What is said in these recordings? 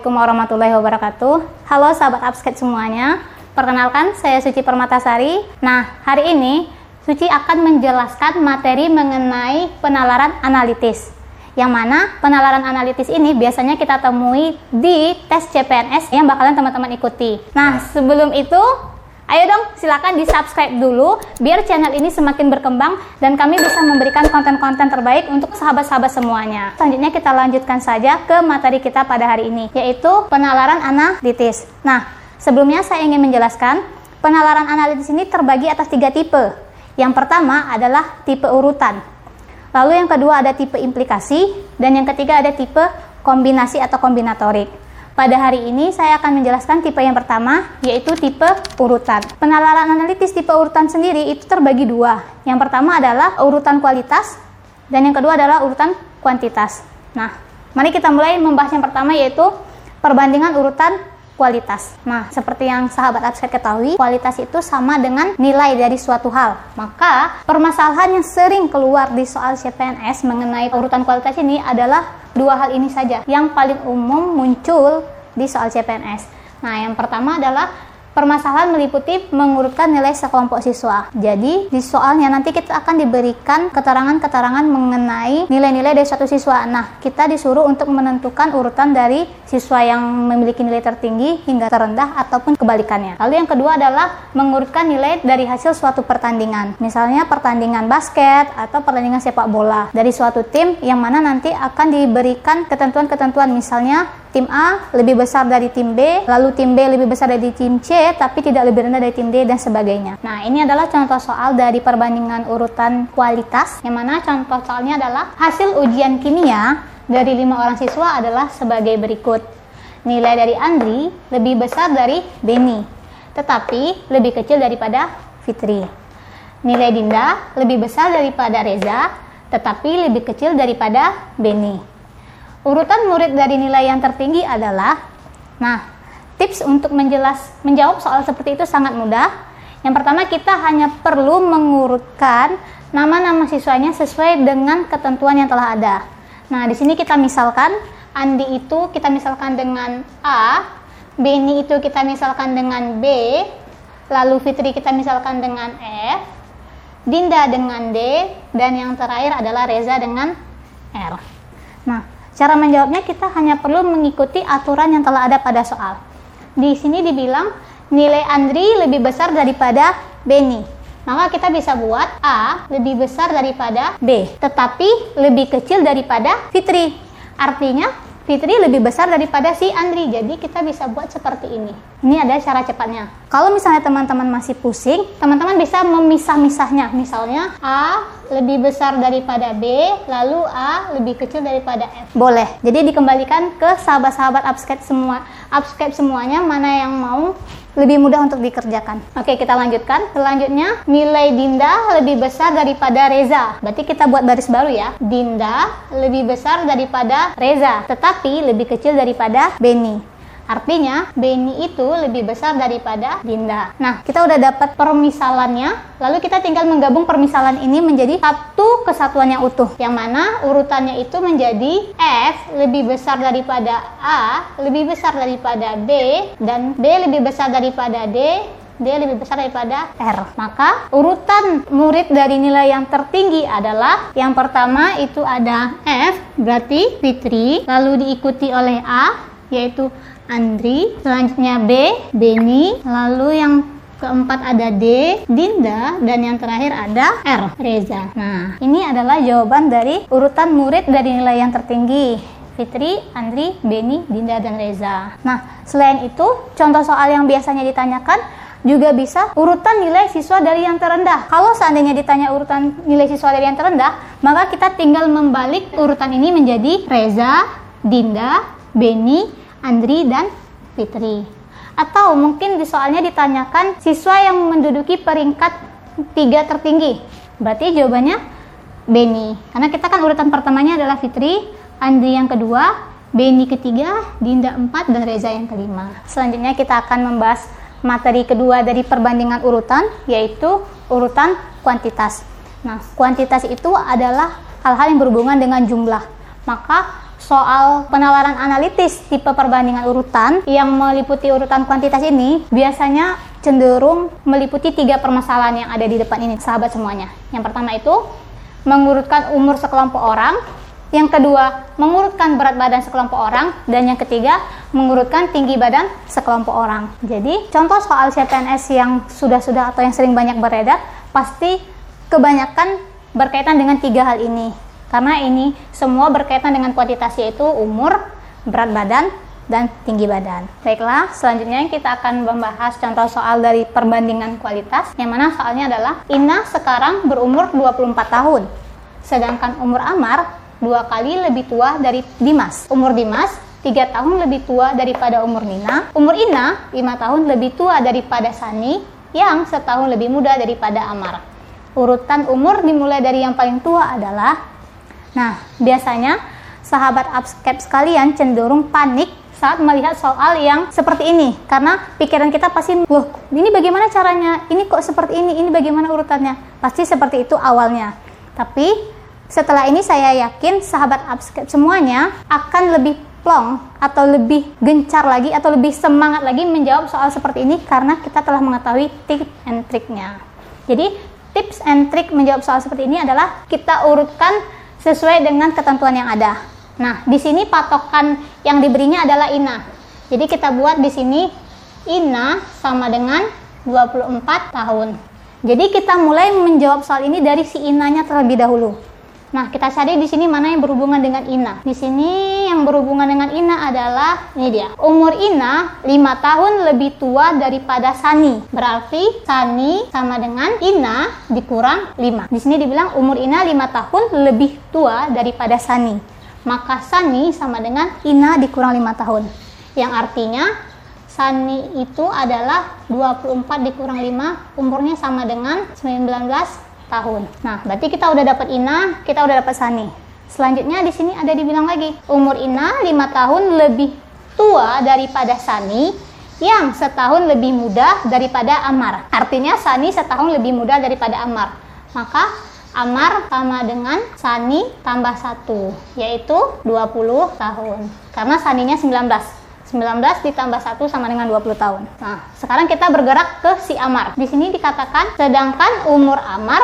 Assalamualaikum warahmatullahi wabarakatuh. Halo sahabat Upskate semuanya. Perkenalkan, saya Suci Permatasari. Nah, hari ini Suci akan menjelaskan materi mengenai penalaran analitis. Yang mana penalaran analitis ini biasanya kita temui di tes CPNS yang bakalan teman-teman ikuti. Nah, sebelum itu Ayo dong, silakan di subscribe dulu biar channel ini semakin berkembang dan kami bisa memberikan konten-konten terbaik untuk sahabat-sahabat semuanya. Selanjutnya kita lanjutkan saja ke materi kita pada hari ini, yaitu penalaran analitis. Nah, sebelumnya saya ingin menjelaskan, penalaran analitis ini terbagi atas tiga tipe. Yang pertama adalah tipe urutan. Lalu yang kedua ada tipe implikasi dan yang ketiga ada tipe kombinasi atau kombinatorik. Pada hari ini saya akan menjelaskan tipe yang pertama, yaitu tipe urutan. Penalaran analitis tipe urutan sendiri itu terbagi dua. Yang pertama adalah urutan kualitas, dan yang kedua adalah urutan kuantitas. Nah, mari kita mulai membahas yang pertama yaitu perbandingan urutan kualitas. Nah, seperti yang sahabat absen ketahui, kualitas itu sama dengan nilai dari suatu hal. Maka, permasalahan yang sering keluar di soal CPNS mengenai urutan kualitas ini adalah dua hal ini saja yang paling umum muncul di soal CPNS. Nah, yang pertama adalah Permasalahan meliputi mengurutkan nilai sekelompok siswa. Jadi, di soalnya nanti kita akan diberikan keterangan-keterangan mengenai nilai-nilai dari suatu siswa. Nah, kita disuruh untuk menentukan urutan dari siswa yang memiliki nilai tertinggi hingga terendah ataupun kebalikannya. Lalu yang kedua adalah mengurutkan nilai dari hasil suatu pertandingan. Misalnya pertandingan basket atau pertandingan sepak bola dari suatu tim yang mana nanti akan diberikan ketentuan-ketentuan misalnya tim A lebih besar dari tim B, lalu tim B lebih besar dari tim C, tapi tidak lebih rendah dari tim D dan sebagainya. Nah, ini adalah contoh soal dari perbandingan urutan kualitas, yang mana contoh soalnya adalah hasil ujian kimia dari lima orang siswa adalah sebagai berikut. Nilai dari Andri lebih besar dari Beni, tetapi lebih kecil daripada Fitri. Nilai Dinda lebih besar daripada Reza, tetapi lebih kecil daripada Beni. Urutan murid dari nilai yang tertinggi adalah Nah, tips untuk menjelas menjawab soal seperti itu sangat mudah. Yang pertama kita hanya perlu mengurutkan nama-nama siswanya sesuai dengan ketentuan yang telah ada. Nah, di sini kita misalkan Andi itu kita misalkan dengan A, Beni itu kita misalkan dengan B, lalu Fitri kita misalkan dengan F, Dinda dengan D, dan yang terakhir adalah Reza dengan R. Cara menjawabnya kita hanya perlu mengikuti aturan yang telah ada pada soal. Di sini dibilang nilai Andri lebih besar daripada Beni. Maka kita bisa buat A lebih besar daripada B, tetapi lebih kecil daripada Fitri. Artinya Fitri lebih besar daripada si Andri. Jadi kita bisa buat seperti ini. Ini ada cara cepatnya. Kalau misalnya teman-teman masih pusing, teman-teman bisa memisah-misahnya. Misalnya A lebih besar daripada B, lalu A lebih kecil daripada F. Boleh. Jadi dikembalikan ke sahabat-sahabat upscape semua, upscape semuanya mana yang mau lebih mudah untuk dikerjakan. Oke, kita lanjutkan. Selanjutnya, nilai Dinda lebih besar daripada Reza. Berarti kita buat baris baru ya. Dinda lebih besar daripada Reza, tetapi lebih kecil daripada Beni. Artinya, Beni itu lebih besar daripada Dinda. Nah, kita udah dapat permisalannya, lalu kita tinggal menggabung permisalan ini menjadi satu kesatuan yang utuh. Yang mana urutannya itu menjadi F lebih besar daripada A, lebih besar daripada B, dan B lebih besar daripada D, D lebih besar daripada R. Maka urutan murid dari nilai yang tertinggi adalah yang pertama itu ada F, berarti Fitri, lalu diikuti oleh A, yaitu Andri, selanjutnya B, Beni, lalu yang keempat ada D, Dinda, dan yang terakhir ada R, Reza. Nah, ini adalah jawaban dari urutan murid dari nilai yang tertinggi. Fitri, Andri, Beni, Dinda, dan Reza. Nah, selain itu, contoh soal yang biasanya ditanyakan juga bisa urutan nilai siswa dari yang terendah. Kalau seandainya ditanya urutan nilai siswa dari yang terendah, maka kita tinggal membalik urutan ini menjadi Reza, Dinda, Beni, Andri dan Fitri. Atau mungkin di soalnya ditanyakan siswa yang menduduki peringkat tiga tertinggi. Berarti jawabannya Beni. Karena kita kan urutan pertamanya adalah Fitri, Andri yang kedua, Beni ketiga, Dinda empat, dan Reza yang kelima. Selanjutnya kita akan membahas materi kedua dari perbandingan urutan, yaitu urutan kuantitas. Nah, kuantitas itu adalah hal-hal yang berhubungan dengan jumlah. Maka soal penalaran analitis tipe perbandingan urutan yang meliputi urutan kuantitas ini biasanya cenderung meliputi tiga permasalahan yang ada di depan ini, sahabat semuanya. Yang pertama itu mengurutkan umur sekelompok orang, yang kedua mengurutkan berat badan sekelompok orang, dan yang ketiga mengurutkan tinggi badan sekelompok orang. Jadi contoh soal CPNS yang sudah-sudah atau yang sering banyak beredar pasti kebanyakan berkaitan dengan tiga hal ini. Karena ini semua berkaitan dengan kuantitas yaitu umur, berat badan, dan tinggi badan. Baiklah, selanjutnya kita akan membahas contoh soal dari perbandingan kualitas, yang mana soalnya adalah Ina sekarang berumur 24 tahun, sedangkan umur Amar dua kali lebih tua dari Dimas. Umur Dimas tiga tahun lebih tua daripada umur Nina. Umur Ina lima tahun lebih tua daripada Sani, yang setahun lebih muda daripada Amar. Urutan umur dimulai dari yang paling tua adalah Nah, biasanya sahabat upscape sekalian cenderung panik saat melihat soal yang seperti ini. Karena pikiran kita pasti loh ini bagaimana caranya? Ini kok seperti ini? Ini bagaimana urutannya? Pasti seperti itu awalnya. Tapi setelah ini saya yakin sahabat upscape semuanya akan lebih plong atau lebih gencar lagi atau lebih semangat lagi menjawab soal seperti ini karena kita telah mengetahui tips and triknya. Jadi tips and trik menjawab soal seperti ini adalah kita urutkan sesuai dengan ketentuan yang ada Nah, di sini patokan yang diberinya adalah INA. Jadi kita buat di sini INA sama dengan 24 tahun. Jadi kita mulai menjawab soal ini dari si INA-nya terlebih dahulu. Nah, kita cari di sini mana yang berhubungan dengan Ina. Di sini yang berhubungan dengan Ina adalah ini dia. Umur Ina 5 tahun lebih tua daripada Sani. Berarti Sani sama dengan Ina dikurang 5. Di sini dibilang umur Ina 5 tahun lebih tua daripada Sani maka Sani sama dengan Ina dikurang 5 tahun. Yang artinya Sani itu adalah 24 dikurang 5, umurnya sama dengan 19 tahun. Nah, berarti kita udah dapat Ina, kita udah dapat Sani. Selanjutnya di sini ada dibilang lagi, umur Ina 5 tahun lebih tua daripada Sani yang setahun lebih muda daripada Amar. Artinya Sani setahun lebih muda daripada Amar. Maka Amar sama dengan Sani tambah 1 yaitu 20 tahun karena Saninya 19 19 ditambah 1 sama dengan 20 tahun nah sekarang kita bergerak ke si Amar di sini dikatakan sedangkan umur Amar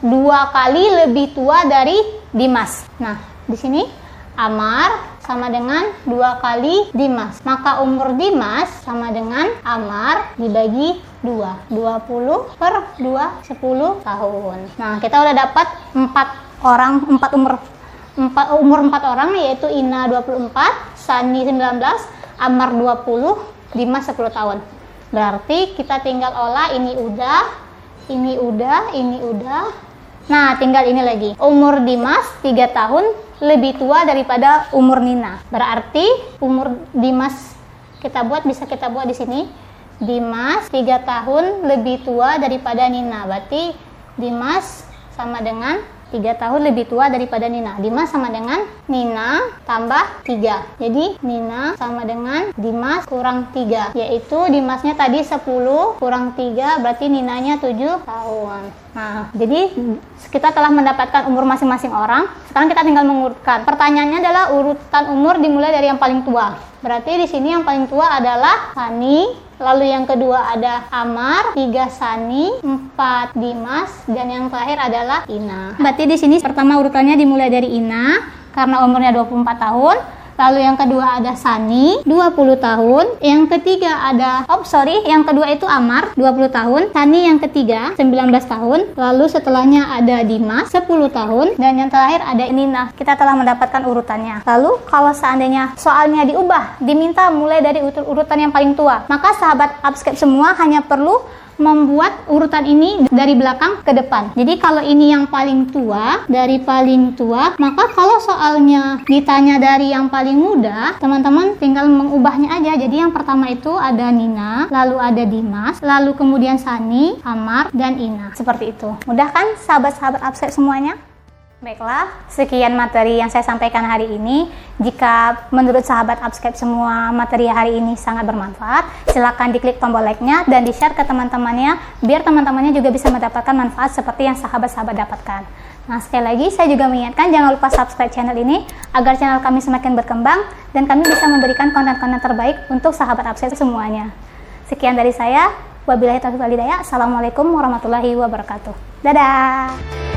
dua kali lebih tua dari Dimas nah di sini Amar sama dengan dua kali Dimas. Maka umur Dimas sama dengan Amar dibagi 2. 20 per 2, 10 tahun. Nah, kita udah dapat 4 orang, 4 umur 4, umur 4 orang yaitu Ina 24, Sani 19, Amar 20, Dimas 10 tahun. Berarti kita tinggal olah ini udah, ini udah, ini udah. Nah, tinggal ini lagi. Umur Dimas 3 tahun, lebih tua daripada umur Nina. Berarti umur Dimas kita buat bisa kita buat di sini. Dimas 3 tahun lebih tua daripada Nina. Berarti Dimas sama dengan 3 tahun lebih tua daripada Nina. Dimas sama dengan Nina tambah 3. Jadi Nina sama dengan Dimas kurang 3. Yaitu Dimasnya tadi 10 kurang 3 berarti Ninanya 7 tahun. Nah, jadi kita telah mendapatkan umur masing-masing orang. Sekarang kita tinggal mengurutkan. Pertanyaannya adalah urutan umur dimulai dari yang paling tua. Berarti di sini yang paling tua adalah Hani, lalu yang kedua ada Amar, tiga Sani, empat Dimas, dan yang terakhir adalah Ina. Berarti di sini pertama urutannya dimulai dari Ina karena umurnya 24 tahun. Lalu yang kedua ada Sani, 20 tahun. Yang ketiga ada, oh sorry, yang kedua itu Amar, 20 tahun. Sani yang ketiga, 19 tahun. Lalu setelahnya ada Dimas, 10 tahun. Dan yang terakhir ada Nina. Kita telah mendapatkan urutannya. Lalu kalau seandainya soalnya diubah, diminta mulai dari urutan yang paling tua, maka sahabat upscape semua hanya perlu membuat urutan ini dari belakang ke depan. Jadi kalau ini yang paling tua, dari paling tua, maka kalau soalnya ditanya dari yang paling muda, teman-teman tinggal mengubahnya aja. Jadi yang pertama itu ada Nina, lalu ada Dimas, lalu kemudian Sani, Amar, dan Ina. Seperti itu. Mudah kan sahabat-sahabat absen semuanya? Baiklah, sekian materi yang saya sampaikan hari ini. Jika menurut sahabat Upscape semua materi hari ini sangat bermanfaat, silakan diklik tombol like-nya dan di-share ke teman-temannya, biar teman-temannya juga bisa mendapatkan manfaat seperti yang sahabat-sahabat dapatkan. Nah, sekali lagi saya juga mengingatkan jangan lupa subscribe channel ini agar channel kami semakin berkembang dan kami bisa memberikan konten-konten terbaik untuk sahabat Upscape semuanya. Sekian dari saya. Wabillahi taufiq walhidayah. Assalamualaikum warahmatullahi wabarakatuh. Dadah.